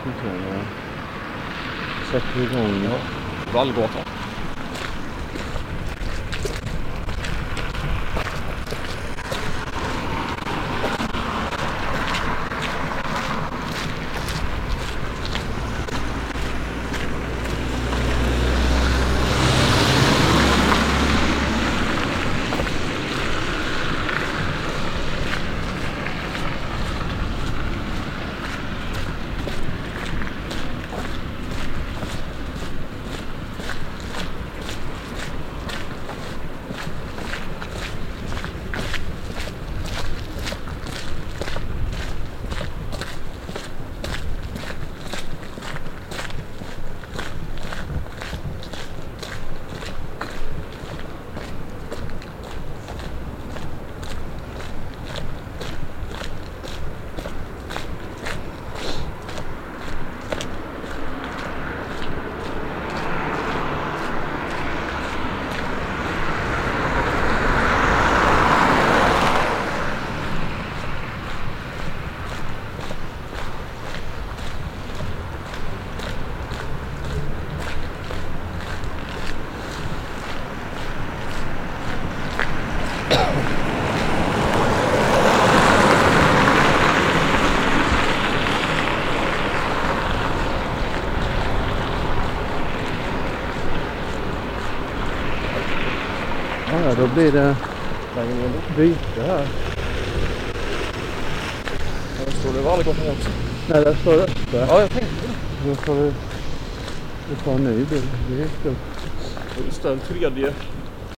Okej, okay, ja. Sätter igång. Ja. Vallgatan. Ja, då blir det byte här. Där står det Vallgatan också. Nej, där står Öster. Ja, jag tänkte det. Då får du, du får en ny bil. Det är. Och Just den tredje